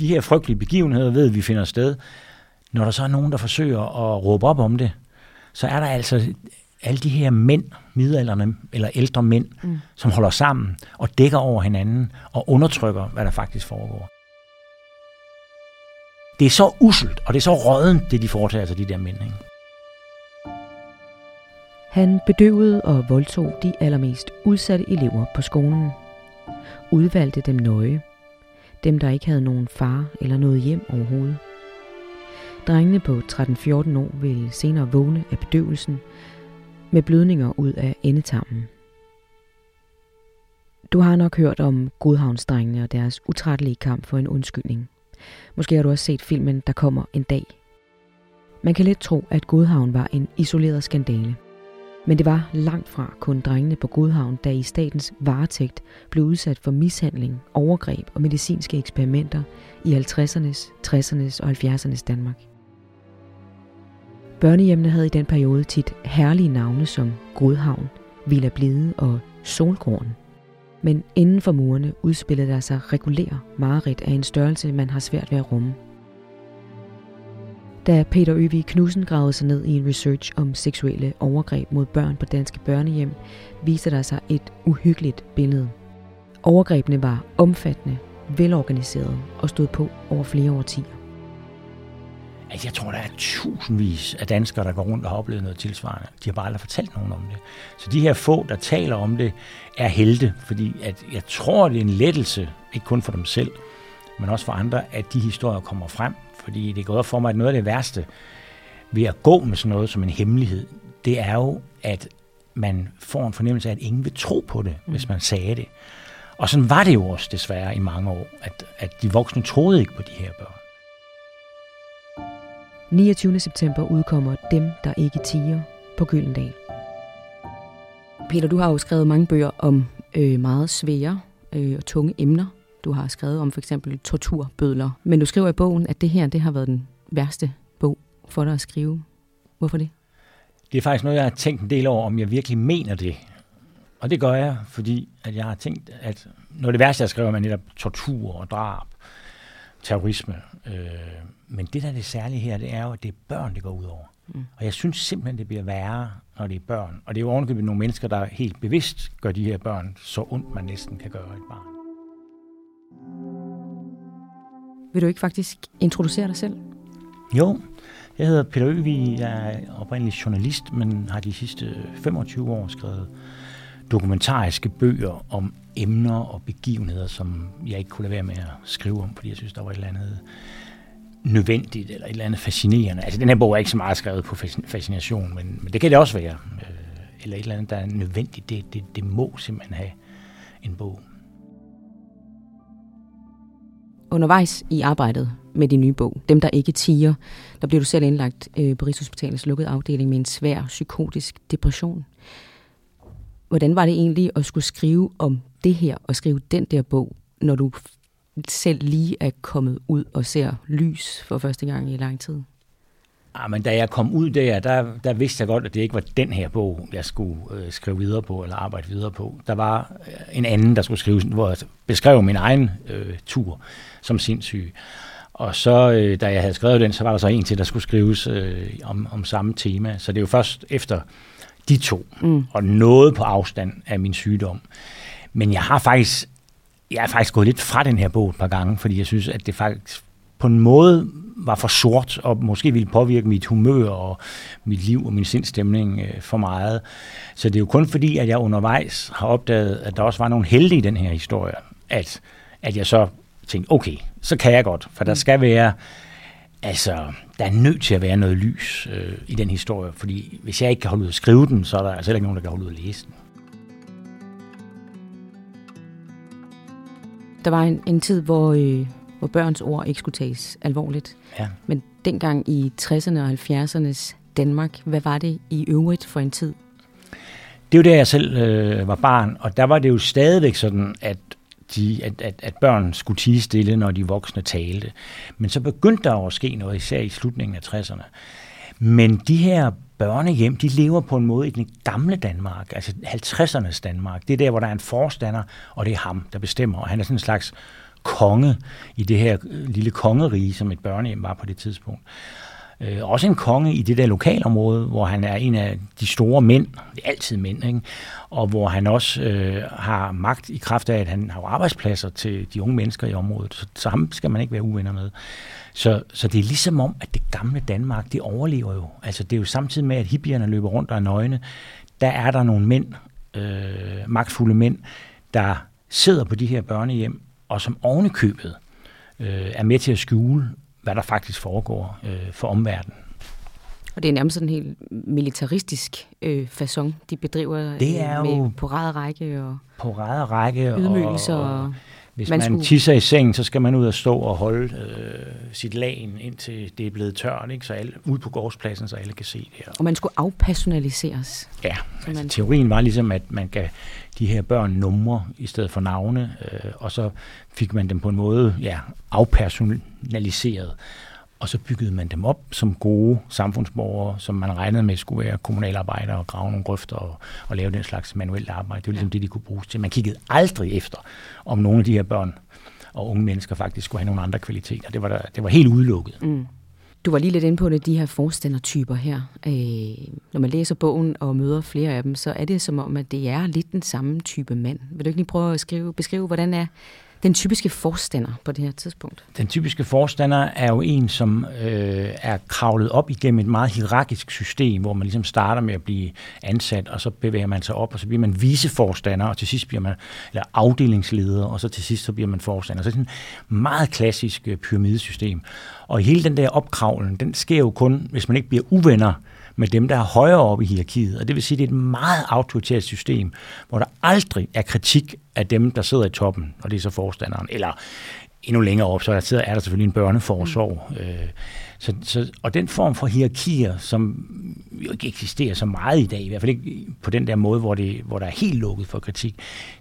de her frygtelige begivenheder ved, at vi finder sted. Når der så er nogen, der forsøger at råbe op om det, så er der altså alle de her mænd, midalderne eller ældre mænd, mm. som holder sammen og dækker over hinanden og undertrykker, hvad der faktisk foregår. Det er så uselt, og det er så rådent, det de foretager sig, de der mænd. Ikke? Han bedøvede og voldtog de allermest udsatte elever på skolen. Udvalgte dem nøje. Dem, der ikke havde nogen far eller noget hjem overhovedet. Drengene på 13-14 år ville senere vågne af bedøvelsen med blødninger ud af endetarmen. Du har nok hørt om Godhavnsdrengene og deres utrættelige kamp for en undskyldning. Måske har du også set filmen Der kommer en dag. Man kan let tro, at Godhavn var en isoleret skandale. Men det var langt fra kun drengene på Godhavn, der i statens varetægt blev udsat for mishandling, overgreb og medicinske eksperimenter i 50'ernes, 60'ernes og 70'ernes Danmark. Børnehjemmene havde i den periode tit herlige navne som Godhavn, Villa Blide og Solgården. Men inden for murene udspillede der sig regulær mareridt af en størrelse, man har svært ved at rumme. Da Peter Øvig Knudsen gravede sig ned i en research om seksuelle overgreb mod børn på danske børnehjem, viser der sig et uhyggeligt billede. Overgrebene var omfattende, velorganiserede og stod på over flere årtier. Altså, jeg tror, der er tusindvis af danskere, der går rundt og har oplevet noget tilsvarende. De har bare aldrig fortalt nogen om det. Så de her få, der taler om det, er helte, fordi at jeg tror, det er en lettelse, ikke kun for dem selv, men også for andre, at de historier kommer frem. Fordi det går op for mig, at noget af det værste ved at gå med sådan noget som en hemmelighed, det er jo, at man får en fornemmelse af, at ingen vil tro på det, mm. hvis man sagde det. Og sådan var det jo også desværre i mange år, at, at de voksne troede ikke på de her børn. 29. september udkommer Dem, der ikke tiger på Gyldendal. Peter, du har jo skrevet mange bøger om øh, meget svære øh, og tunge emner. Du har skrevet om for eksempel torturbødler. Men du skriver i bogen, at det her det har været den værste bog for dig at skrive. Hvorfor det? Det er faktisk noget, jeg har tænkt en del over, om jeg virkelig mener det. Og det gør jeg, fordi at jeg har tænkt, at af det værste, jeg skriver, er netop tortur og drab, terrorisme. Øh, men det, der er det særlige her, det er jo, at det er børn, det går ud over. Mm. Og jeg synes simpelthen, det bliver værre, når det er børn. Og det er jo ovenikøbet nogle mennesker, der helt bevidst gør de her børn så ondt, man næsten kan gøre et barn. Vil du ikke faktisk introducere dig selv? Jo, jeg hedder Peter Øvig, jeg er oprindelig journalist, men har de sidste 25 år skrevet dokumentariske bøger om emner og begivenheder, som jeg ikke kunne lade være med at skrive om, fordi jeg synes, der var et eller andet nødvendigt eller et eller andet fascinerende. Altså, den her bog er ikke så meget skrevet på fascination, men, men det kan det også være. Øh, eller et eller andet, der er nødvendigt. Det, det, det må simpelthen have en bog. Undervejs i arbejdet med din nye bog, Dem, der ikke tiger, der blev du selv indlagt øh, på Rigshospitalets lukkede afdeling med en svær psykotisk depression. Hvordan var det egentlig at skulle skrive om det her, og skrive den der bog, når du selv lige er kommet ud og ser lys for første gang i lang tid? Ah, men da jeg kom ud der, der, der vidste jeg godt, at det ikke var den her bog, jeg skulle øh, skrive videre på, eller arbejde videre på. Der var øh, en anden, der skulle skrive, hvor jeg beskrev min egen øh, tur som sindssyg. Og så, øh, da jeg havde skrevet den, så var der så en til, der skulle skrives øh, om, om samme tema. Så det er jo først efter de to, mm. og noget på afstand af min sygdom. Men jeg har faktisk jeg er faktisk gået lidt fra den her bog et par gange, fordi jeg synes, at det faktisk på en måde var for sort, og måske ville påvirke mit humør og mit liv og min sindstemning øh, for meget. Så det er jo kun fordi, at jeg undervejs har opdaget, at der også var nogle heldige i den her historie, at, at jeg så tænkte, okay, så kan jeg godt, for der skal være, altså, der er nødt til at være noget lys øh, i den historie, fordi hvis jeg ikke kan holde ud at skrive den, så er der altså ikke nogen, der kan holde ud at læse den. Der var en, en tid, hvor, øh, hvor børns ord ikke skulle tages alvorligt. Ja. Men dengang i 60'erne og 70'ernes Danmark, hvad var det i øvrigt for en tid? Det var der, jeg selv øh, var barn, og der var det jo stadigvæk sådan, at de, at, at, at børn skulle tige stille, når de voksne talte. Men så begyndte der at ske noget, især i slutningen af 60'erne. Men de her børnehjem, de lever på en måde i den gamle Danmark, altså 50'ernes Danmark. Det er der, hvor der er en forstander, og det er ham, der bestemmer. Og han er sådan en slags konge i det her øh, lille kongerige, som et børnehjem var på det tidspunkt. Øh, også en konge i det der lokalområde, hvor han er en af de store mænd, det er altid mænd, ikke? og hvor han også øh, har magt i kraft af, at han har arbejdspladser til de unge mennesker i området. Så, så ham skal man ikke være uvenner med. Så, så det er ligesom om, at det gamle Danmark, det overlever jo. Altså det er jo samtidig med, at hippierne løber rundt og er nøgne, der er der nogle mænd, øh, magtfulde mænd, der sidder på de her børnehjem, og som ovenikøbet øh, er med til at skjule, hvad der faktisk foregår øh, for omverdenen. Og det er nærmest sådan en helt militaristisk øh, façon, de bedriver det er øh, med jo på række og på række ydmygelser. Og, og, hvis man man, skulle- tisser i sengen, så skal man ud og stå og holde øh, sit lagen, indtil det er blevet tørt, ikke? så alle, ud på gårdspladsen, så alle kan se det. Og, og man skulle afpersonaliseres. ja, Så altså, man- teorien var ligesom, at man gav de her børn numre i stedet for navne, øh, og så fik man dem på en måde ja, afpersonaliseret. Og så byggede man dem op som gode samfundsborgere, som man regnede med skulle være kommunalarbejdere og grave nogle grøfter og, og lave den slags manuelt arbejde. Det var ligesom det, de kunne bruges til. Man kiggede aldrig efter, om nogle af de her børn og unge mennesker faktisk skulle have nogle andre kvaliteter. Det var, der, det var helt udelukket. Mm. Du var lige lidt inde på det, de her forstandertyper her. Øh, når man læser bogen og møder flere af dem, så er det som om, at det er lidt den samme type mand. Vil du ikke lige prøve at skrive, beskrive, hvordan er den typiske forstander på det her tidspunkt? Den typiske forstander er jo en, som øh, er kravlet op igennem et meget hierarkisk system, hvor man ligesom starter med at blive ansat, og så bevæger man sig op, og så bliver man viceforstander, og til sidst bliver man eller afdelingsleder, og så til sidst så bliver man forstander. Så det er sådan et meget klassisk øh, pyramidesystem. Og hele den der opkravlen, den sker jo kun, hvis man ikke bliver uvenner med dem, der er højere oppe i hierarkiet. Og det vil sige, at det er et meget autoritært system, hvor der aldrig er kritik af dem, der sidder i toppen, og det er så forstanderen. Eller endnu længere op, så der sidder, er der selvfølgelig en børneforsorg. Mm. Øh, så, så, og den form for hierarkier, som jo ikke eksisterer så meget i dag, i hvert fald ikke på den der måde, hvor, det, hvor der er helt lukket for kritik,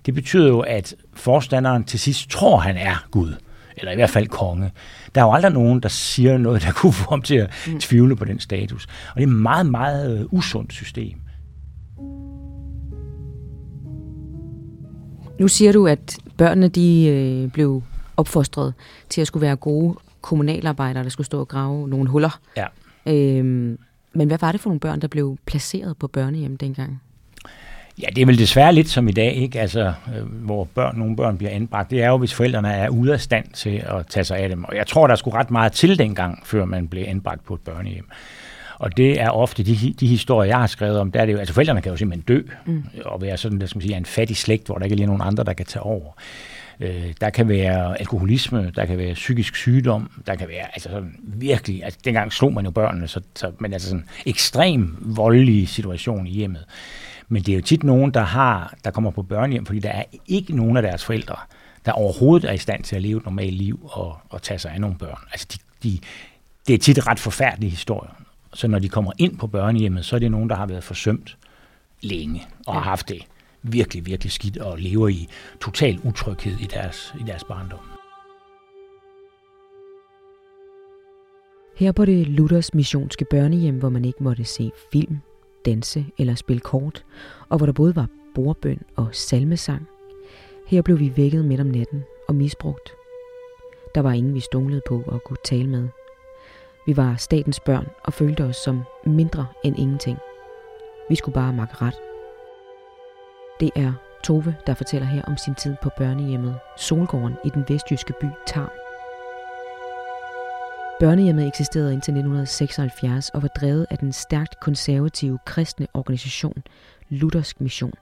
det betyder jo, at forstanderen til sidst tror, han er Gud eller i hvert fald konge. Der er jo aldrig nogen, der siger noget, der kunne få ham til at tvivle på den status. Og det er et meget, meget øh, usundt system. Nu siger du, at børnene de øh, blev opfostret til at skulle være gode kommunalarbejdere, der skulle stå og grave nogle huller. Ja. Øhm, men hvad var det for nogle børn, der blev placeret på børnehjem dengang? Ja, det er vel desværre lidt som i dag, ikke? Altså, øh, hvor børn, nogle børn bliver anbragt. Det er jo, hvis forældrene er ude af stand til at tage sig af dem. Og jeg tror, der skulle ret meget til dengang, før man blev anbragt på et børnehjem. Og det er ofte de, de historier, jeg har skrevet om, der er det jo, altså forældrene kan jo simpelthen dø, mm. og være sådan, der skal man sige, en fattig slægt, hvor der ikke er lige nogen andre, der kan tage over. Øh, der kan være alkoholisme, der kan være psykisk sygdom, der kan være altså sådan virkelig, altså dengang slog man jo børnene, så, så, men altså sådan ekstrem voldelig situation i hjemmet. Men det er jo tit nogen, der har, der kommer på børnehjem, fordi der er ikke nogen af deres forældre, der overhovedet er i stand til at leve et normalt liv og, og tage sig af nogle børn. Altså de, de, det er tit ret forfærdelige historier. Så når de kommer ind på børnehjemmet, så er det nogen, der har været forsømt længe og har haft det virkelig, virkelig skidt og lever i total utryghed i deres, i deres barndom. Her på det Luthers missionske børnehjem, hvor man ikke måtte se film, danse eller spille kort, og hvor der både var bordbøn og salmesang, her blev vi vækket midt om natten og misbrugt. Der var ingen, vi stunglede på og kunne tale med. Vi var statens børn og følte os som mindre end ingenting. Vi skulle bare makke ret. Det er Tove, der fortæller her om sin tid på børnehjemmet Solgården i den vestjyske by Tarm. Børnehjemmet eksisterede indtil 1976 og var drevet af den stærkt konservative kristne organisation Luthersk Mission.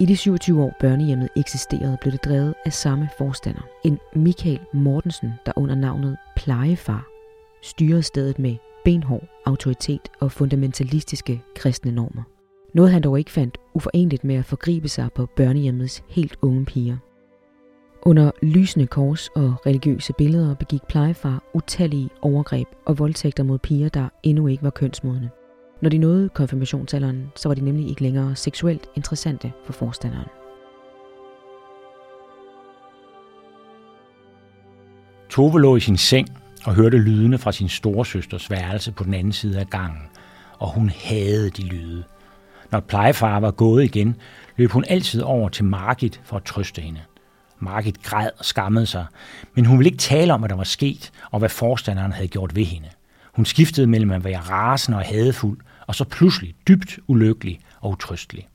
I de 27 år børnehjemmet eksisterede, blev det drevet af samme forstander, en Michael Mortensen, der under navnet Plejefar styrede stedet med benhård autoritet og fundamentalistiske kristne normer. Noget han dog ikke fandt uforenligt med at forgribe sig på børnehjemmets helt unge piger. Under lysende kors og religiøse billeder begik plejefar utallige overgreb og voldtægter mod piger, der endnu ikke var kønsmodne. Når de nåede konfirmationsalderen, så var de nemlig ikke længere seksuelt interessante for forstanderen. Tove lå i sin seng og hørte lydene fra sin storesøsters værelse på den anden side af gangen, og hun havde de lyde. Når plejefar var gået igen, løb hun altid over til Margit for at trøste hende. Margit græd og skammede sig, men hun ville ikke tale om, hvad der var sket, og hvad forstanderen havde gjort ved hende. Hun skiftede mellem at være rasende og hadefuld, og så pludselig dybt ulykkelig og utrystelig.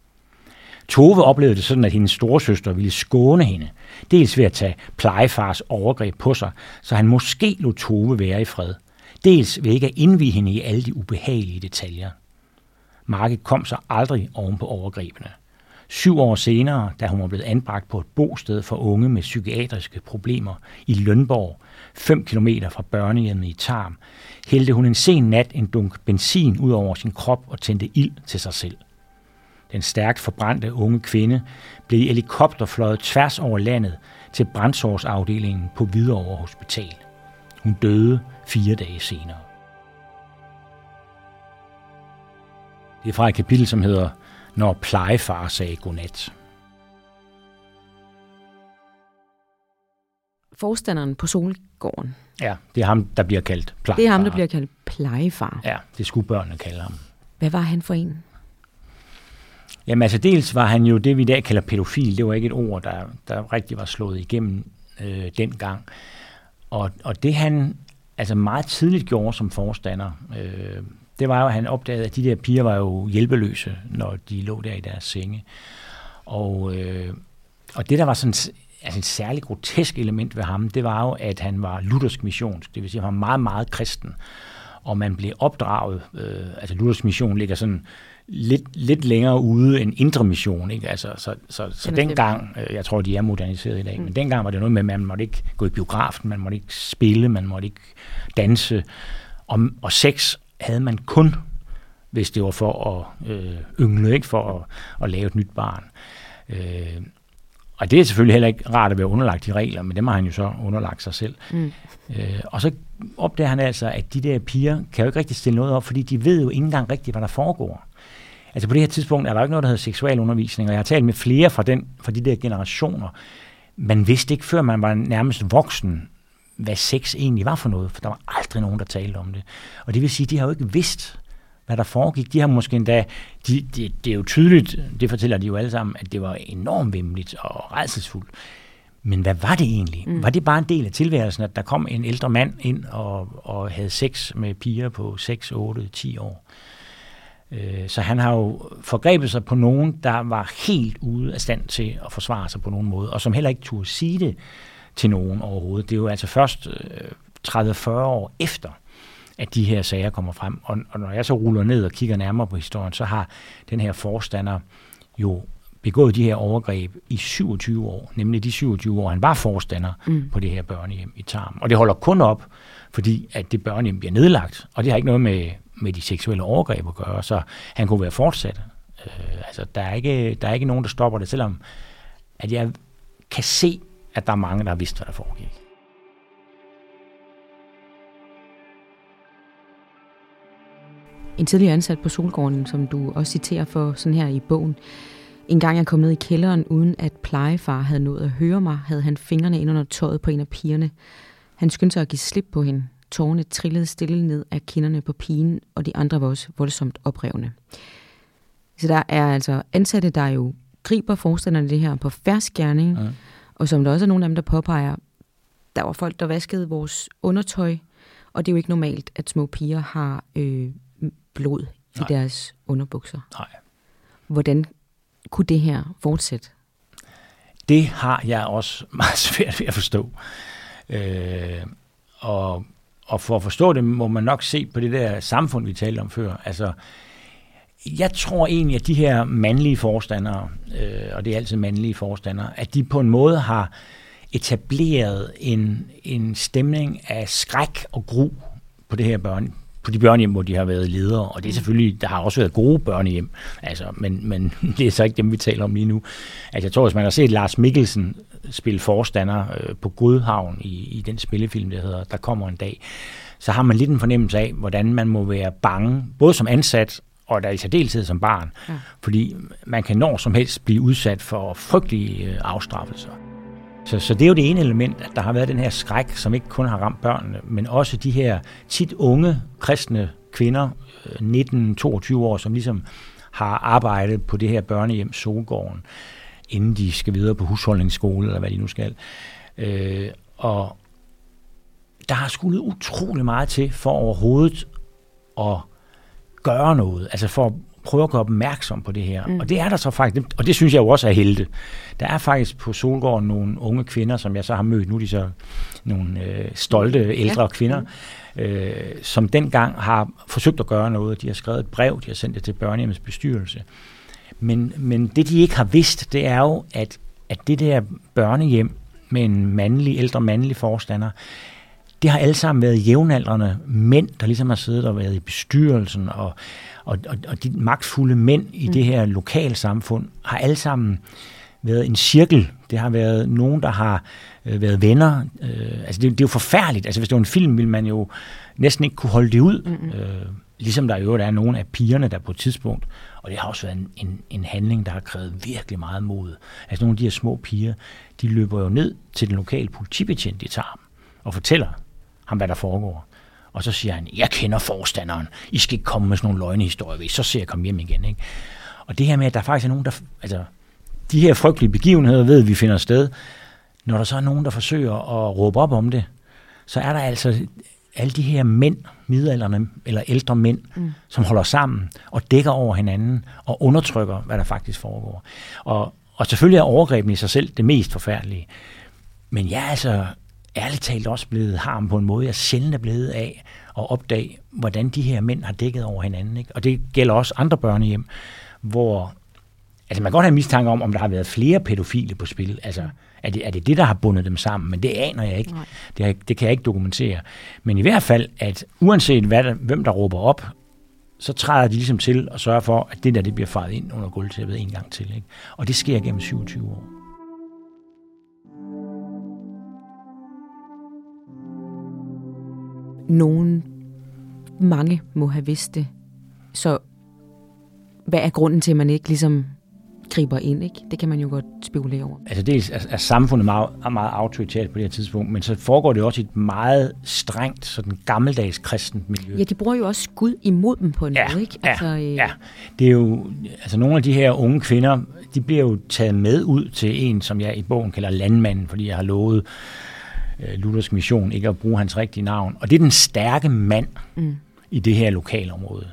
Tove oplevede det sådan, at hendes storesøster ville skåne hende, dels ved at tage plejefars overgreb på sig, så han måske lod Tove være i fred, dels ved ikke at indvige hende i alle de ubehagelige detaljer. Marke kom så aldrig oven på overgrebene. Syv år senere, da hun var blevet anbragt på et bosted for unge med psykiatriske problemer i Lønborg, 5 km fra børnehjemmet i Tarm, hældte hun en sen nat en dunk benzin ud over sin krop og tændte ild til sig selv. Den stærkt forbrændte unge kvinde blev i helikopter fløjet tværs over landet til brændsårsafdelingen på Hvidovre Hospital. Hun døde fire dage senere. Det er fra et kapitel, som hedder når plejefar sagde godnat. Forstanderen på Solgården. Ja, det er ham, der bliver kaldt plejefar. Det er ham, der bliver kaldt plejefar. Ja, det skulle børnene kalde ham. Hvad var han for en? Jamen altså, dels var han jo det, vi i dag kalder pædofil. Det var ikke et ord, der, der rigtig var slået igennem øh, dengang. Og, og det han altså meget tidligt gjorde som forstander, øh, det var jo, at han opdagede, at de der piger var jo hjælpeløse, når de lå der i deres senge. Og, øh, og det, der var sådan altså et særligt grotesk element ved ham, det var jo, at han var luthersk missionsk. Det vil sige, at han var meget, meget kristen. Og man blev opdraget, øh, altså luthersk mission ligger sådan lidt, lidt længere ude end indre mission. Ikke? Altså, så så, så dengang, øh, jeg tror, de er moderniseret i dag, mm. men dengang var det noget med, at man måtte ikke gå i biografen, man måtte ikke spille, man måtte ikke danse. Og, og sex havde man kun, hvis det var for at øh, yngle, ikke for at, at lave et nyt barn. Øh, og det er selvfølgelig heller ikke rart at være underlagt de regler, men dem har han jo så underlagt sig selv. Mm. Øh, og så opdager han altså, at de der piger kan jo ikke rigtig stille noget op, fordi de ved jo ikke engang rigtigt, hvad der foregår. Altså på det her tidspunkt er der jo ikke noget, der hedder seksualundervisning, og jeg har talt med flere fra, den, fra de der generationer. Man vidste ikke, før man var nærmest voksen, hvad sex egentlig var for noget, for der var aldrig nogen, der talte om det. Og det vil sige, de har jo ikke vidst, hvad der foregik. De har måske endda, de, de, det er jo tydeligt, det fortæller de jo alle sammen, at det var enormt vimmeligt og redselsfuldt. Men hvad var det egentlig? Mm. Var det bare en del af tilværelsen, at der kom en ældre mand ind og, og havde sex med piger på 6, 8, 10 år? Øh, så han har jo forgrebet sig på nogen, der var helt ude af stand til at forsvare sig på nogen måde, og som heller ikke turde sige det til nogen overhovedet. Det er jo altså først 30-40 øh, år efter, at de her sager kommer frem. Og, og når jeg så ruller ned og kigger nærmere på historien, så har den her forstander jo begået de her overgreb i 27 år, nemlig de 27 år, han var forstander mm. på det her børnehjem i Tarm. Og det holder kun op, fordi at det børnehjem bliver nedlagt, og det har ikke noget med, med de seksuelle overgreb at gøre, så han kunne være fortsat. Øh, altså, der er, ikke, der er ikke nogen, der stopper det, selvom at jeg kan se, at der er mange, der har vidst, hvad der foregik. En tidligere ansat på Solgården, som du også citerer for sådan her i bogen. En gang jeg kom ned i kælderen, uden at plejefar havde nået at høre mig, havde han fingrene ind under tøjet på en af pigerne. Han skyndte sig at give slip på hende. Tårne trillede stille ned af kinderne på pigen, og de andre var også voldsomt oprevne. Så der er altså ansatte, der jo griber forstanderne det her på færsk gerning, ja. og som der også er nogle af dem, der påpeger, der var folk, der vaskede vores undertøj, og det er jo ikke normalt, at små piger har øh, blod Nej. i deres underbukser. Nej. Hvordan kunne det her fortsætte? Det har jeg også meget svært ved at forstå. Øh, og, og for at forstå det, må man nok se på det der samfund, vi talte om før. Altså, jeg tror egentlig, at de her mandlige forstandere, øh, og det er altid mandlige forstandere, at de på en måde har etableret en, en stemning af skræk og gru på det her børn, på de børnehjem, hvor de har været ledere, og det er mm. selvfølgelig, der har også været gode børnehjem, altså, men, men det er så ikke dem, vi taler om lige nu. Altså, jeg tror, hvis man har set Lars Mikkelsen spille forstander øh, på Godhavn i, i den spillefilm, der hedder Der kommer en dag, så har man lidt en fornemmelse af, hvordan man må være bange, både som ansat og der i særdeleshed som barn, ja. fordi man kan når som helst blive udsat for frygtelige øh, afstraffelser. Så, så det er jo det ene element, at der har været den her skræk, som ikke kun har ramt børnene, men også de her tit unge kristne kvinder, øh, 19-22 år, som ligesom har arbejdet på det her børnehjem Solgården. inden de skal videre på husholdningsskole, eller hvad de nu skal. Øh, og der har skulle utrolig meget til for overhovedet at gøre noget, altså for prøve at gøre opmærksom på det her. Mm. Og det er der så faktisk, og det synes jeg jo også er helte. Der er faktisk på Solgården nogle unge kvinder, som jeg så har mødt, nu er de så nogle øh, stolte ældre ja. kvinder, øh, som dengang har forsøgt at gøre noget. De har skrevet et brev, de har sendt det til børnehjemmets bestyrelse. Men, men det, de ikke har vidst, det er jo, at, at det der børnehjem med en mandlig, ældre mandlig forstander, det har alle sammen været jævnaldrende mænd, der ligesom har siddet og været i bestyrelsen, og, og, og, og de magtfulde mænd i mm. det her lokalsamfund har alle sammen været en cirkel. Det har været nogen, der har øh, været venner. Øh, altså det, det er jo forfærdeligt. Altså hvis det var en film, ville man jo næsten ikke kunne holde det ud. Mm. Øh, ligesom der jo er nogle af pigerne, der på et tidspunkt, og det har også været en, en, en handling, der har krævet virkelig meget mod. Altså nogle af de her små piger, de løber jo ned til den lokale politibetjent i Tarm og fortæller ham, hvad der foregår. Og så siger han, jeg kender forstanderen, I skal ikke komme med sådan nogle løgnehistorier, så ser jeg komme hjem igen. Ikke? Og det her med, at der faktisk er nogen, der... Altså, de her frygtelige begivenheder ved, at vi finder sted. Når der så er nogen, der forsøger at råbe op om det, så er der altså alle de her mænd, midalderne eller ældre mænd, mm. som holder sammen og dækker over hinanden og undertrykker, hvad der faktisk foregår. Og, og selvfølgelig er overgrebene i sig selv det mest forfærdelige. Men jeg er altså ærligt talt også blevet harm på en måde, jeg sjældent er blevet af at opdage, hvordan de her mænd har dækket over hinanden. Ikke? Og det gælder også andre børnehjem, hvor Altså man kan godt have mistanke om, om der har været flere pædofile på spil. Altså er det, er det det, der har bundet dem sammen? Men det aner jeg ikke. Det, det kan jeg ikke dokumentere. Men i hvert fald, at uanset hvad der, hvem der råber op, så træder de ligesom til og sørger for, at det der det bliver faret ind under gulvtæppet en gang til. Ikke? Og det sker gennem 27 år. Nogen, mange må have vidst det. Så hvad er grunden til, at man ikke ligesom griber ind, ikke? Det kan man jo godt spekulere over. Altså dels er, er samfundet meget, meget autoritært på det her tidspunkt, men så foregår det også i et meget strengt, sådan gammeldags kristent miljø. Ja, de bruger jo også Gud imod dem på en ja, måde, ikke? Altså, ja, øh... ja, det er jo, altså nogle af de her unge kvinder, de bliver jo taget med ud til en, som jeg i bogen kalder landmanden, fordi jeg har lovet Luthers mission ikke at bruge hans rigtige navn. Og det er den stærke mand mm. i det her lokalområde.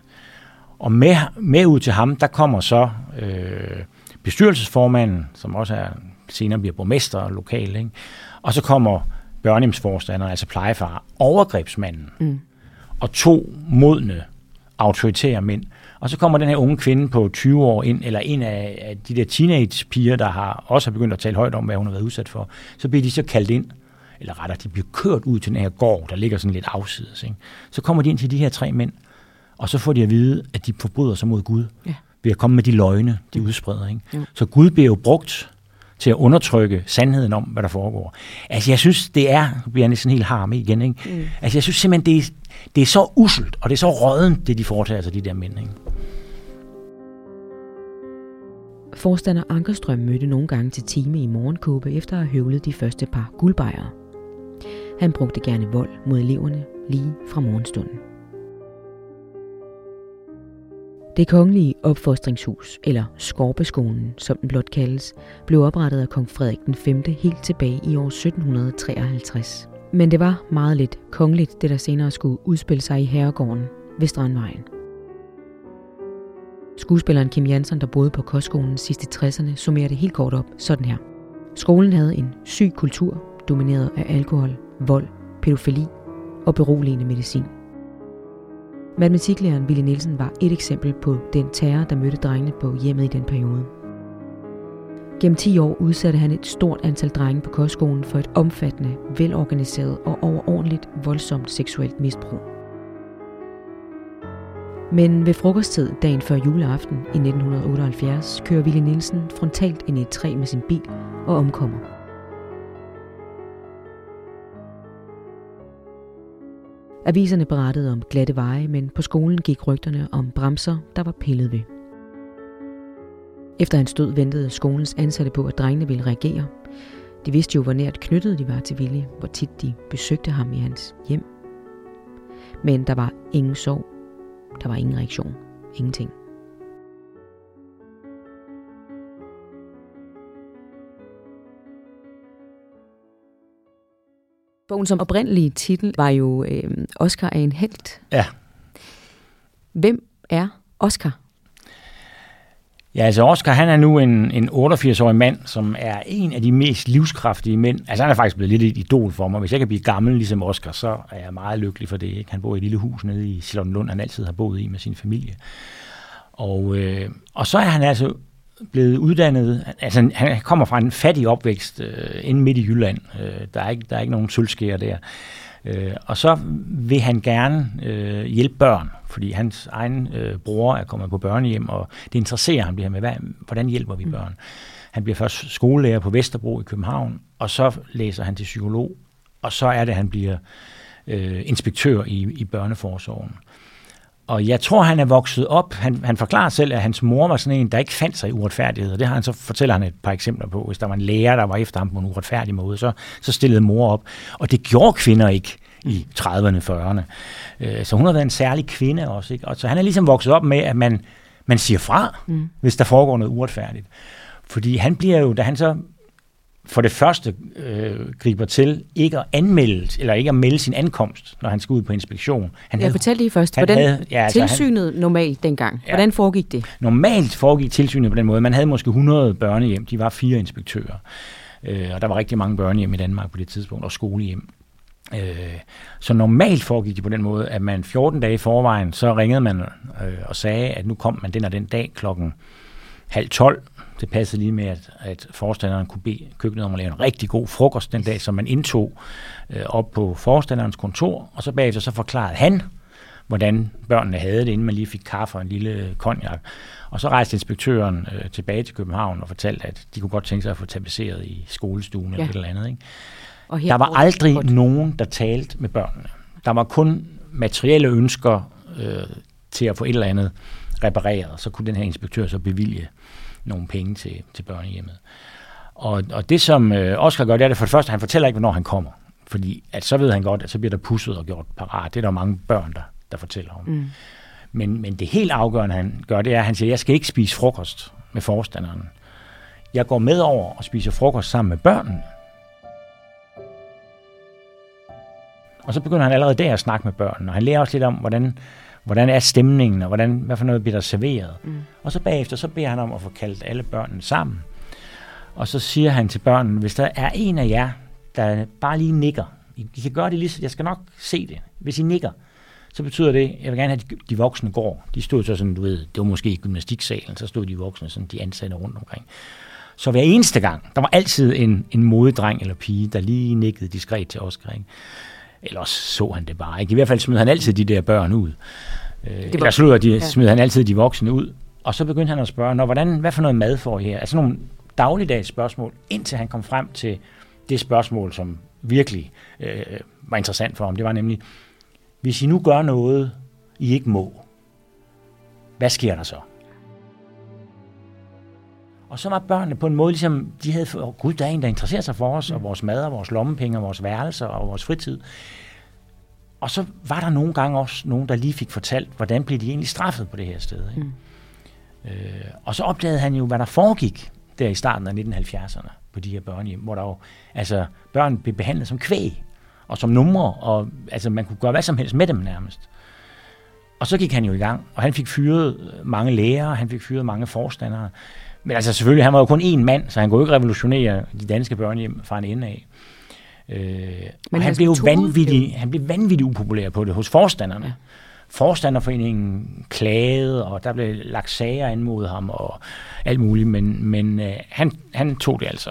Og med, med ud til ham, der kommer så øh, bestyrelsesformanden, som også er senere bliver borgmester lokal, ikke? og så kommer børnehjemsforstanderen, altså plejefar, overgrebsmanden, mm. og to modne, autoritære mænd. Og så kommer den her unge kvinde på 20 år ind, eller en af de der teenage-piger, der har også har begyndt at tale højt om, hvad hun har været udsat for. Så bliver de så kaldt ind, eller rettere, de bliver kørt ud til den her gård, der ligger sådan lidt afsides. Ikke? Så kommer de ind til de her tre mænd, og så får de at vide, at de forbryder sig mod Gud. Ja ved at komme med de løgne, de udspreder. Ikke? Ja. Så Gud bliver jo brugt til at undertrykke sandheden om, hvad der foregår. Altså, jeg synes, det er, nu bliver jeg næsten helt harm igen, ikke? Mm. Altså, jeg synes simpelthen, det er, det er så uselt, og det er så rådent, det de foretager sig, de der mænd, ikke? Forstander Ankerstrøm mødte nogle gange til time i morgenkåbe efter at have høvlet de første par guldbejere. Han brugte gerne vold mod eleverne lige fra morgenstunden. Det kongelige opfostringshus, eller Skorpeskolen, som den blot kaldes, blev oprettet af kong Frederik den 5. helt tilbage i år 1753. Men det var meget lidt kongeligt, det der senere skulle udspille sig i herregården ved Strandvejen. Skuespilleren Kim Jansen, der boede på kostskolen sidst i 60'erne, summerer det helt kort op sådan her. Skolen havde en syg kultur, domineret af alkohol, vold, pædofili og beroligende medicin. Matematiklæreren Willy Nielsen var et eksempel på den terror, der mødte drengene på hjemmet i den periode. Gennem 10 år udsatte han et stort antal drenge på kostskolen for et omfattende, velorganiseret og overordentligt voldsomt seksuelt misbrug. Men ved frokosttid dagen før juleaften i 1978 kører Willy Nielsen frontalt ind i et træ med sin bil og omkommer. Aviserne berettede om glatte veje, men på skolen gik rygterne om bremser, der var pillet ved. Efter hans død ventede skolens ansatte på, at drengene ville reagere. De vidste jo, hvor nært knyttet de var til Ville, hvor tit de besøgte ham i hans hjem. Men der var ingen sorg. Der var ingen reaktion. Ingenting. Bogen som oprindelige titel var jo øh, Oscar er en held. Ja. Hvem er Oscar? Ja, altså Oscar, han er nu en, en 88-årig mand, som er en af de mest livskraftige mænd. Altså han er faktisk blevet lidt et idol for mig. Hvis jeg kan blive gammel ligesom Oscar, så er jeg meget lykkelig for det. Ikke? Han bor i et lille hus nede i Charlottenlund, han altid har boet i med sin familie. Og, øh, og så er han altså blevet uddannet, altså han kommer fra en fattig opvækst øh, inde midt i Jylland. Øh, der, er ikke, der er ikke nogen sølvskære der. Øh, og så vil han gerne øh, hjælpe børn, fordi hans egen øh, bror er kommet på børnehjem, og det interesserer ham det her med, hvad, hvordan hjælper vi mm. børn. Han bliver først skolelærer på Vesterbro i København, og så læser han til psykolog, og så er det, at han bliver øh, inspektør i, i børneforsorgen. Og jeg tror, han er vokset op. Han, han forklarer selv, at hans mor var sådan en, der ikke fandt sig i uretfærdighed. Og det har han så fortæller han et par eksempler på. Hvis der var en lærer, der var efter ham på en uretfærdig måde, så, så stillede mor op. Og det gjorde kvinder ikke i 30'erne, 40'erne. Øh, så hun har været en særlig kvinde også. Ikke? Og så han er ligesom vokset op med, at man, man siger fra, mm. hvis der foregår noget uretfærdigt. Fordi han bliver jo, da han så for det første øh, griber til ikke at anmelde, eller ikke at melde sin ankomst, når han skal ud på inspektion. Han jeg fortalte lige først, hvordan havde, ja, altså, tilsynet han, normalt dengang, ja, hvordan foregik det? Normalt foregik tilsynet på den måde. Man havde måske 100 børnehjem, de var fire inspektører. Øh, og der var rigtig mange børnehjem i Danmark på det tidspunkt, og skolehjem. Øh, så normalt foregik det på den måde, at man 14 dage i forvejen, så ringede man øh, og sagde, at nu kom man den og den dag klokken halv 12, det passede lige med, at, at forstanderen kunne bede køkkenet om at lave en rigtig god frokost den dag, som man indtog øh, op på forstanderens kontor, og så bagefter så forklarede han, hvordan børnene havde det, inden man lige fik kaffe og en lille konjak. Og så rejste inspektøren øh, tilbage til København og fortalte, at de kunne godt tænke sig at få tapetseret i skolestuen ja. eller et eller andet. Ikke? Og der var aldrig godt. nogen, der talte med børnene. Der var kun materielle ønsker øh, til at få et eller andet repareret. Så kunne den her inspektør så bevilge nogle penge til, til børnehjemmet. Og, og det, som øh, Oscar gør, det er det for det første, han fortæller ikke, hvornår han kommer. Fordi at så ved han godt, at så bliver der pusset og gjort parat. Det er der mange børn, der, der fortæller om. Mm. Men, men det helt afgørende, han gør, det er, at han siger, jeg skal ikke spise frokost med forstanderen. Jeg går med over og spiser frokost sammen med børnene. Og så begynder han allerede der at snakke med børnene, og han lærer også lidt om, hvordan hvordan er stemningen, og hvordan, hvad for noget bliver der serveret. Mm. Og så bagefter, så beder han om at få kaldt alle børnene sammen. Og så siger han til børnene, hvis der er en af jer, der bare lige nikker, I, kan gøre det lige, jeg skal nok se det. Hvis I nikker, så betyder det, jeg vil gerne have, at de, de voksne går. De stod så sådan, du ved, det var måske i gymnastiksalen, så stod de voksne, sådan de ansatte rundt omkring. Så hver eneste gang, der var altid en, en modedreng eller pige, der lige nikkede diskret til Oscar. Ikke? Ellers så han det bare ikke. I hvert fald smed han altid de der børn ud. Øh, eller de, ja. smed han altid de voksne ud. Og så begyndte han at spørge, Nå, hvordan, hvad for noget mad får I her? Altså nogle dagligdags spørgsmål, indtil han kom frem til det spørgsmål, som virkelig øh, var interessant for ham. Det var nemlig, hvis I nu gør noget, I ikke må, hvad sker der så? Og så var børnene på en måde ligesom, de havde, oh, gud, der er en, der interesserer sig for os, og vores mad, og vores lommepenge, og vores værelser, og vores fritid. Og så var der nogle gange også nogen, der lige fik fortalt, hvordan blev de egentlig straffet på det her sted. Ikke? Mm. Øh, og så opdagede han jo, hvad der foregik der i starten af 1970'erne på de her børnehjem, hvor der jo, altså, børn blev behandlet som kvæg og som numre, og altså, man kunne gøre hvad som helst med dem nærmest. Og så gik han jo i gang, og han fik fyret mange lærere, han fik fyret mange forstandere. Men altså selvfølgelig, han var jo kun én mand, så han kunne ikke revolutionere de danske børnehjem fra en ende af. Øh, Men han blev jo vanvittig, han blev vanvittig upopulær på det hos forstanderne. Ja. Forstanderforeningen klagede, og der blev lagt sager ind mod ham og alt muligt, men, men øh, han, han tog det altså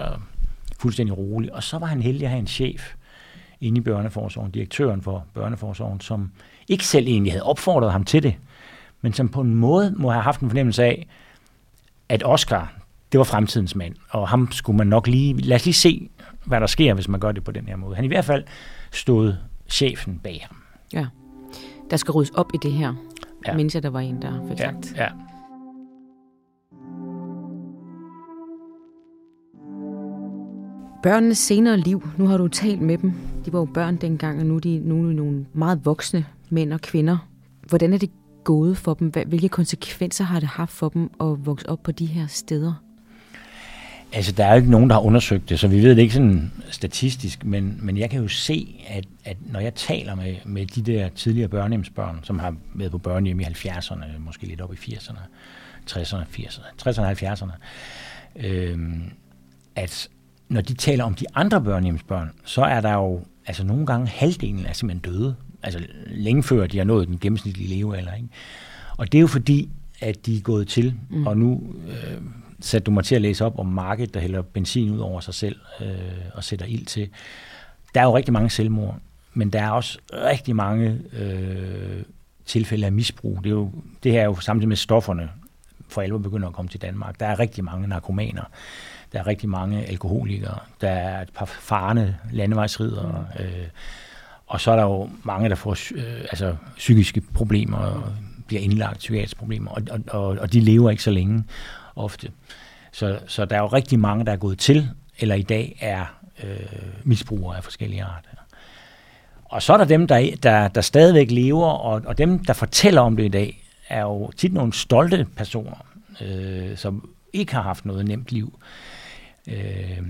fuldstændig roligt. Og så var han heldig at have en chef inde i børneforsorgen, direktøren for børneforsorgen, som ikke selv egentlig havde opfordret ham til det, men som på en måde må have haft en fornemmelse af, at Oscar, det var fremtidens mand, og ham skulle man nok lige, lad os lige se, hvad der sker, hvis man gør det på den her måde. Han i hvert fald stod chefen bag ham. Ja, der skal ryddes op i det her. Ja. Mindes jeg, der var en, der fik ja. sagt. Ja. Børnenes senere liv, nu har du talt med dem. De var jo børn dengang, og nu er de nogle, nogle meget voksne mænd og kvinder. Hvordan er det gået for dem? Hvilke konsekvenser har det haft for dem at vokse op på de her steder? Altså, der er jo ikke nogen, der har undersøgt det, så vi ved det ikke sådan statistisk, men, men jeg kan jo se, at, at når jeg taler med, med de der tidligere børnehjemsbørn, som har været på børnehjem i 70'erne, måske lidt op i 80'erne, 60'erne, 80'erne, 60'erne 70'erne, øh, at når de taler om de andre børnehjemsbørn, så er der jo, altså nogle gange halvdelen er simpelthen døde, altså længe før de har nået den gennemsnitlige levealder. Ikke? Og det er jo fordi, at de er gået til, mm. og nu øh, satte du mig til at læse op om markedet, der hælder benzin ud over sig selv øh, og sætter ild til. Der er jo rigtig mange selvmord, men der er også rigtig mange øh, tilfælde af misbrug. Det, er jo, det her er jo samtidig med stofferne for alvor begynder at komme til Danmark. Der er rigtig mange narkomaner. Der er rigtig mange alkoholikere. Der er et par farne landevejsridere. Mm. Øh, og så er der jo mange, der får øh, altså, psykiske problemer og bliver indlagt psykiatriske problemer, og, og, og og de lever ikke så længe ofte. Så, så der er jo rigtig mange, der er gået til, eller i dag er øh, misbrugere af forskellige arter. Og så er der dem, der, der, der stadigvæk lever, og, og dem, der fortæller om det i dag, er jo tit nogle stolte personer, øh, som ikke har haft noget nemt liv. Øh,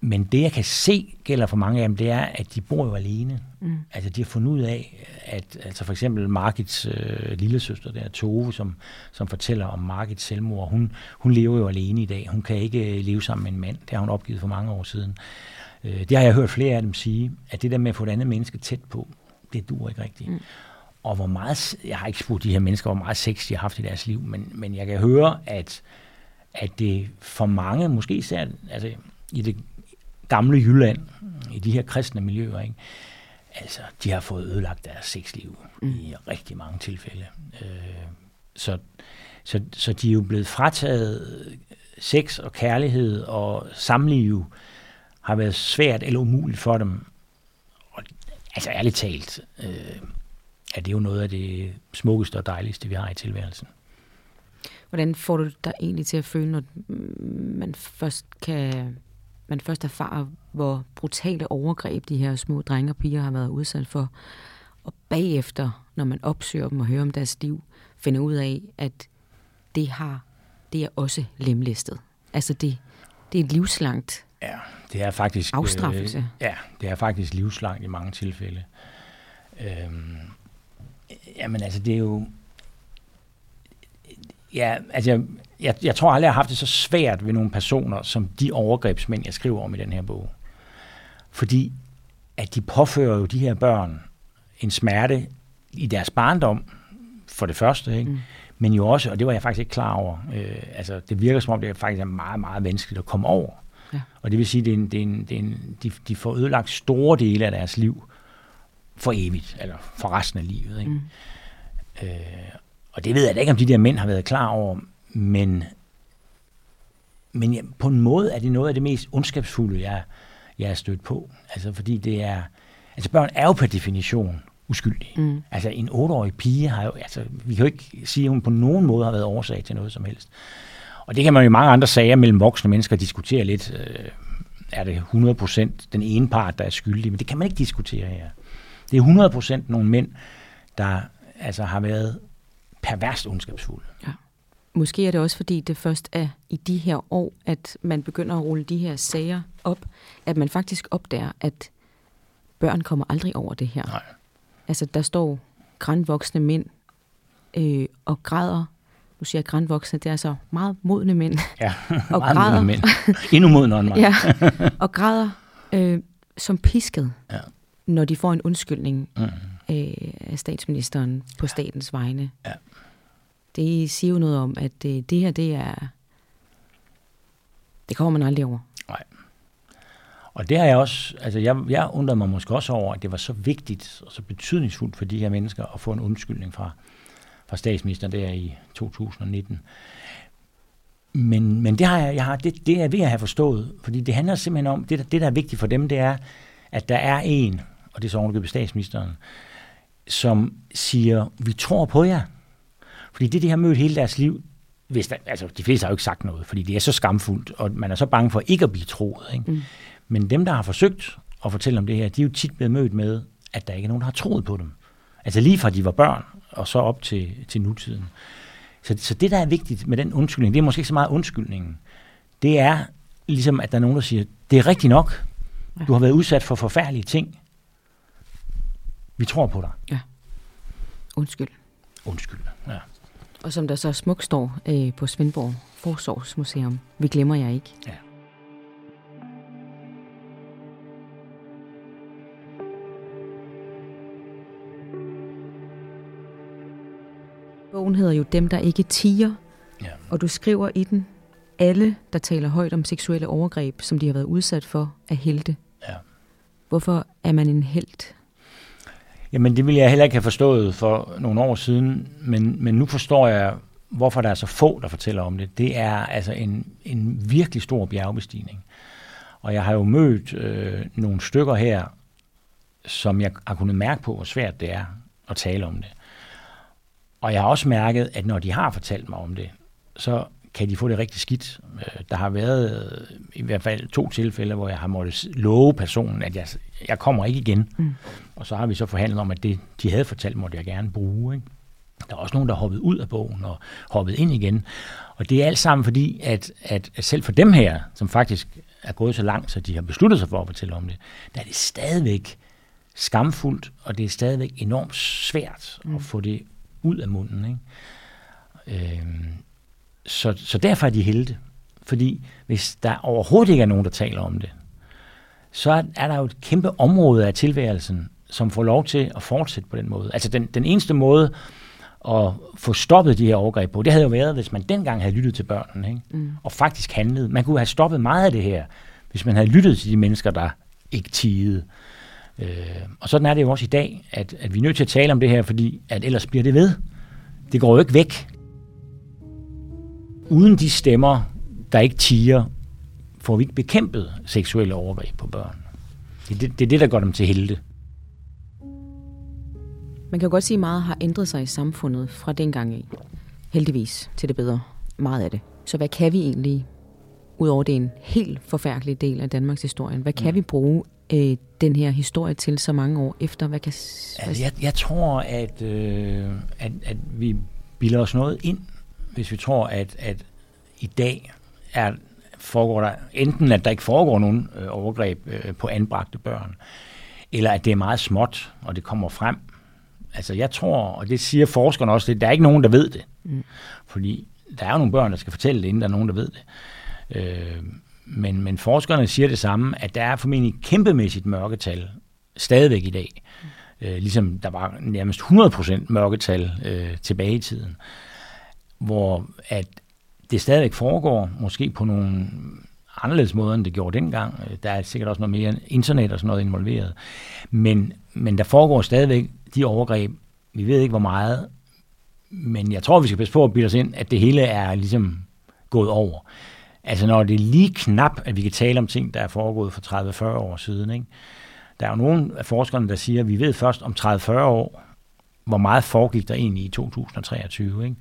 men det, jeg kan se gælder for mange af dem, det er, at de bor jo alene. Mm. Altså, de har fundet ud af, at altså for eksempel Margits øh, lillesøster, der Tove, som, som fortæller om Margits selvmord, hun, hun lever jo alene i dag. Hun kan ikke øh, leve sammen med en mand. Det har hun opgivet for mange år siden. Øh, det har jeg hørt flere af dem sige, at det der med at få et andet menneske tæt på, det duer ikke rigtigt. Mm. Og hvor meget, jeg har ikke spurgt de her mennesker, hvor meget sex de har haft i deres liv, men, men jeg kan høre, at, at det for mange, måske især altså, i det gamle Jylland, i de her kristne miljøer, ikke? altså, de har fået ødelagt deres sexliv mm. i rigtig mange tilfælde. Øh, så, så, så de er jo blevet frataget sex og kærlighed og samliv har været svært eller umuligt for dem. Og, altså ærligt talt, øh, er det jo noget af det smukkeste og dejligste, vi har i tilværelsen. Hvordan får du dig egentlig til at føle, når man først kan man først erfarer, hvor brutale overgreb de her små drenge og piger har været udsat for, og bagefter, når man opsøger dem og hører om deres liv, finder ud af, at det har det er også lemlæstet. Altså det, det er et livslangt Ja, det er faktisk... Afstraffelse. Øh, ja, det er faktisk livslangt i mange tilfælde. Øhm, jamen altså, det er jo... Ja, altså, jeg, jeg tror aldrig, jeg har haft det så svært ved nogle personer, som de overgrebsmænd, jeg skriver om i den her bog. Fordi at de påfører jo de her børn en smerte i deres barndom, for det første, ikke? Mm. men jo også, og det var jeg faktisk ikke klar over, øh, altså det virker som om, det faktisk er meget, meget vanskeligt at komme over. Ja. Og det vil sige, at det er en, det er en, de, de får ødelagt store dele af deres liv for evigt, eller for resten af livet. Ikke? Mm. Øh, og det ved jeg da ikke, om de der mænd har været klar over, men, men ja, på en måde er det noget af det mest ondskabsfulde, jeg, jeg er stødt på. Altså fordi det er, altså børn er jo per definition uskyldige. Mm. Altså en otteårig pige har jo, altså vi kan jo ikke sige, at hun på nogen måde har været årsag til noget som helst. Og det kan man jo i mange andre sager mellem voksne mennesker diskutere lidt. Øh, er det 100% den ene part, der er skyldig? Men det kan man ikke diskutere her. Det er 100% nogle mænd, der altså har været perverst ondskabsfulde. Ja. Måske er det også, fordi det først er i de her år, at man begynder at rulle de her sager op, at man faktisk opdager, at børn kommer aldrig over det her. Nej. Altså, der står grænvoksne mænd øh, og græder. Nu siger jeg grænvoksne, det er så meget modne mænd. Ja, og meget græder, modne mænd. Endnu modnere end mig. ja, og græder øh, som pisket, ja. når de får en undskyldning mm. øh, af statsministeren på statens vegne. Ja det siger jo noget om, at det, det her, det er... Det kommer man aldrig over. Nej. Og det har jeg også, altså jeg, jeg undrede mig måske også over, at det var så vigtigt og så betydningsfuldt for de her mennesker at få en undskyldning fra, fra statsministeren der i 2019. Men, men det, har jeg, jeg har, det, det er ved at have forstået, fordi det handler simpelthen om, det, det der er vigtigt for dem, det er, at der er en, og det er så ovenikøbet statsministeren, som siger, vi tror på jer. Fordi det, de har mødt hele deres liv, hvis der, altså de fleste har jo ikke sagt noget, fordi det er så skamfuldt, og man er så bange for ikke at blive troet. Ikke? Mm. Men dem, der har forsøgt at fortælle om det her, de er jo tit blevet mødt med, at der ikke er nogen, der har troet på dem. Altså lige fra de var børn, og så op til, til nutiden. Så, så det, der er vigtigt med den undskyldning, det er måske ikke så meget undskyldningen. Det er, ligesom at der er nogen, der siger, det er rigtigt nok. Du har været udsat for forfærdelige ting. Vi tror på dig. Ja. Undskyld. Undskyld. Og som der så smukt står øh, på Svendborg Forsorgsmuseum, vi glemmer jer ikke. Ja. Bogen hedder jo Dem, der ikke tiger, ja. og du skriver i den, alle, der taler højt om seksuelle overgreb, som de har været udsat for, er helte. Ja. Hvorfor er man en helt? Jamen, det ville jeg heller ikke have forstået for nogle år siden, men, men nu forstår jeg, hvorfor der er så få, der fortæller om det. Det er altså en, en virkelig stor bjergbestigning. Og jeg har jo mødt øh, nogle stykker her, som jeg har kunnet mærke på, hvor svært det er at tale om det. Og jeg har også mærket, at når de har fortalt mig om det, så kan de få det rigtig skidt. Øh, der har været øh, i hvert fald to tilfælde, hvor jeg har måttet love personen, at jeg, jeg kommer ikke igen. Mm. Og så har vi så forhandlet om, at det, de havde fortalt, måtte jeg gerne bruge. Ikke? Der er også nogen, der har hoppet ud af bogen og hoppet ind igen. Og det er alt sammen fordi, at, at, at selv for dem her, som faktisk er gået så langt, så de har besluttet sig for at fortælle om det, der er det stadigvæk skamfuldt, og det er stadigvæk enormt svært mm. at få det ud af munden. Ikke? Øhm, så, så derfor er de helte. Fordi hvis der overhovedet ikke er nogen, der taler om det, så er der jo et kæmpe område af tilværelsen, som får lov til at fortsætte på den måde. Altså den, den eneste måde at få stoppet de her overgreb på, det havde jo været, hvis man dengang havde lyttet til børnene, ikke? Mm. og faktisk handlet. Man kunne have stoppet meget af det her, hvis man havde lyttet til de mennesker, der ikke tigede. Øh, og sådan er det jo også i dag, at, at vi er nødt til at tale om det her, fordi at ellers bliver det ved. Det går jo ikke væk. Uden de stemmer, der ikke tiger, får vi ikke bekæmpet seksuelle overgreb på børn. Det er det, det, er det der gør dem til helte. Man kan jo godt sige, at meget har ændret sig i samfundet fra dengang i. Heldigvis til det bedre. Meget af det. Så hvad kan vi egentlig, udover det er en helt forfærdelig del af Danmarks historie, hvad kan mm. vi bruge øh, den her historie til så mange år efter? Hvad kan, altså, jeg, jeg tror, at, øh, at, at vi bilder os noget ind, hvis vi tror, at, at i dag er, foregår der enten, at der ikke foregår nogen øh, overgreb øh, på anbragte børn, eller at det er meget småt, og det kommer frem. Altså jeg tror, og det siger forskerne også, at der er ikke nogen, der ved det. Mm. Fordi der er jo nogle børn, der skal fortælle det, inden der er nogen, der ved det. Øh, men, men forskerne siger det samme, at der er formentlig kæmpemæssigt mørketal stadigvæk i dag. Mm. Øh, ligesom der var nærmest 100% mørketal øh, tilbage i tiden. Hvor at det stadigvæk foregår, måske på nogle anderledes måder, end det gjorde dengang. Der er sikkert også noget mere internet og sådan noget involveret. Men, men der foregår stadigvæk de overgreb. Vi ved ikke, hvor meget, men jeg tror, vi skal passe på at bilde os ind, at det hele er ligesom gået over. Altså når det er lige knap, at vi kan tale om ting, der er foregået for 30-40 år siden. Ikke? Der er jo nogle af forskerne, der siger, at vi ved først om 30-40 år, hvor meget foregik der egentlig i 2023. Ikke?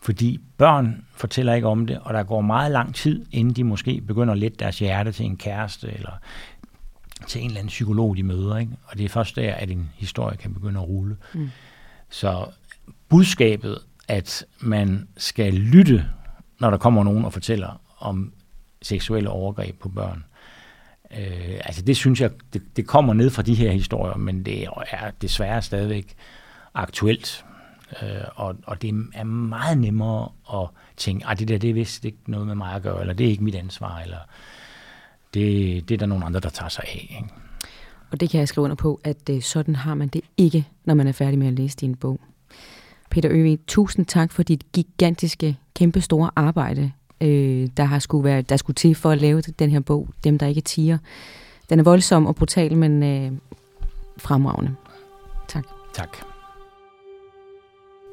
Fordi børn fortæller ikke om det, og der går meget lang tid, inden de måske begynder at lette deres hjerte til en kæreste, eller til en eller anden psykolog, de møder. Ikke? Og det er først der, at en historie kan begynde at rulle. Mm. Så budskabet, at man skal lytte, når der kommer nogen og fortæller om seksuelle overgreb på børn, øh, altså det synes jeg, det, det kommer ned fra de her historier, men det er desværre stadigvæk aktuelt. Øh, og, og det er meget nemmere at tænke, at det der, det er vist ikke noget med mig at gøre, eller det er ikke mit ansvar, eller det, det er der nogle andre, der tager sig af. Ikke? Og det kan jeg skrive under på, at øh, sådan har man det ikke, når man er færdig med at læse din bog. Peter Øvig, tusind tak for dit gigantiske, kæmpe store arbejde, øh, der, har skulle være, der skulle til for at lave den her bog, Dem, der ikke tiger. Den er voldsom og brutal, men øh, fremragende. Tak. Tak.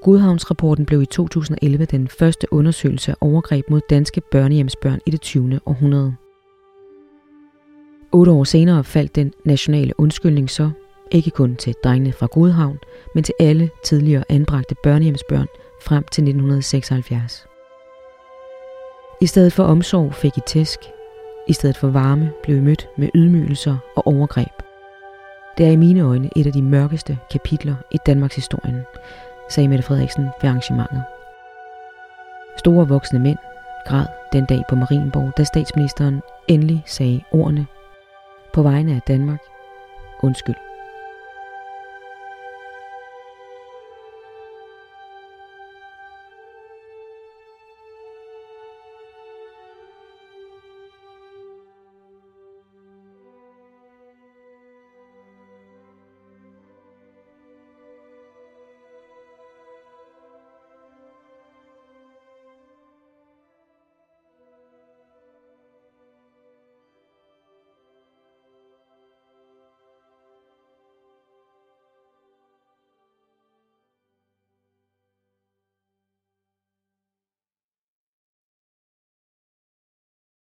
Godhavnsrapporten blev i 2011 den første undersøgelse af overgreb mod danske børnehjemsbørn i det 20. århundrede. Otte år senere faldt den nationale undskyldning så, ikke kun til drengene fra Godhavn, men til alle tidligere anbragte børnehjemsbørn frem til 1976. I stedet for omsorg fik I tæsk. I stedet for varme blev I mødt med ydmygelser og overgreb. Det er i mine øjne et af de mørkeste kapitler i Danmarks historien, sagde Mette Frederiksen ved arrangementet. Store voksne mænd græd den dag på Marienborg, da statsministeren Endelig sagde ordene. På vegne af Danmark. Undskyld.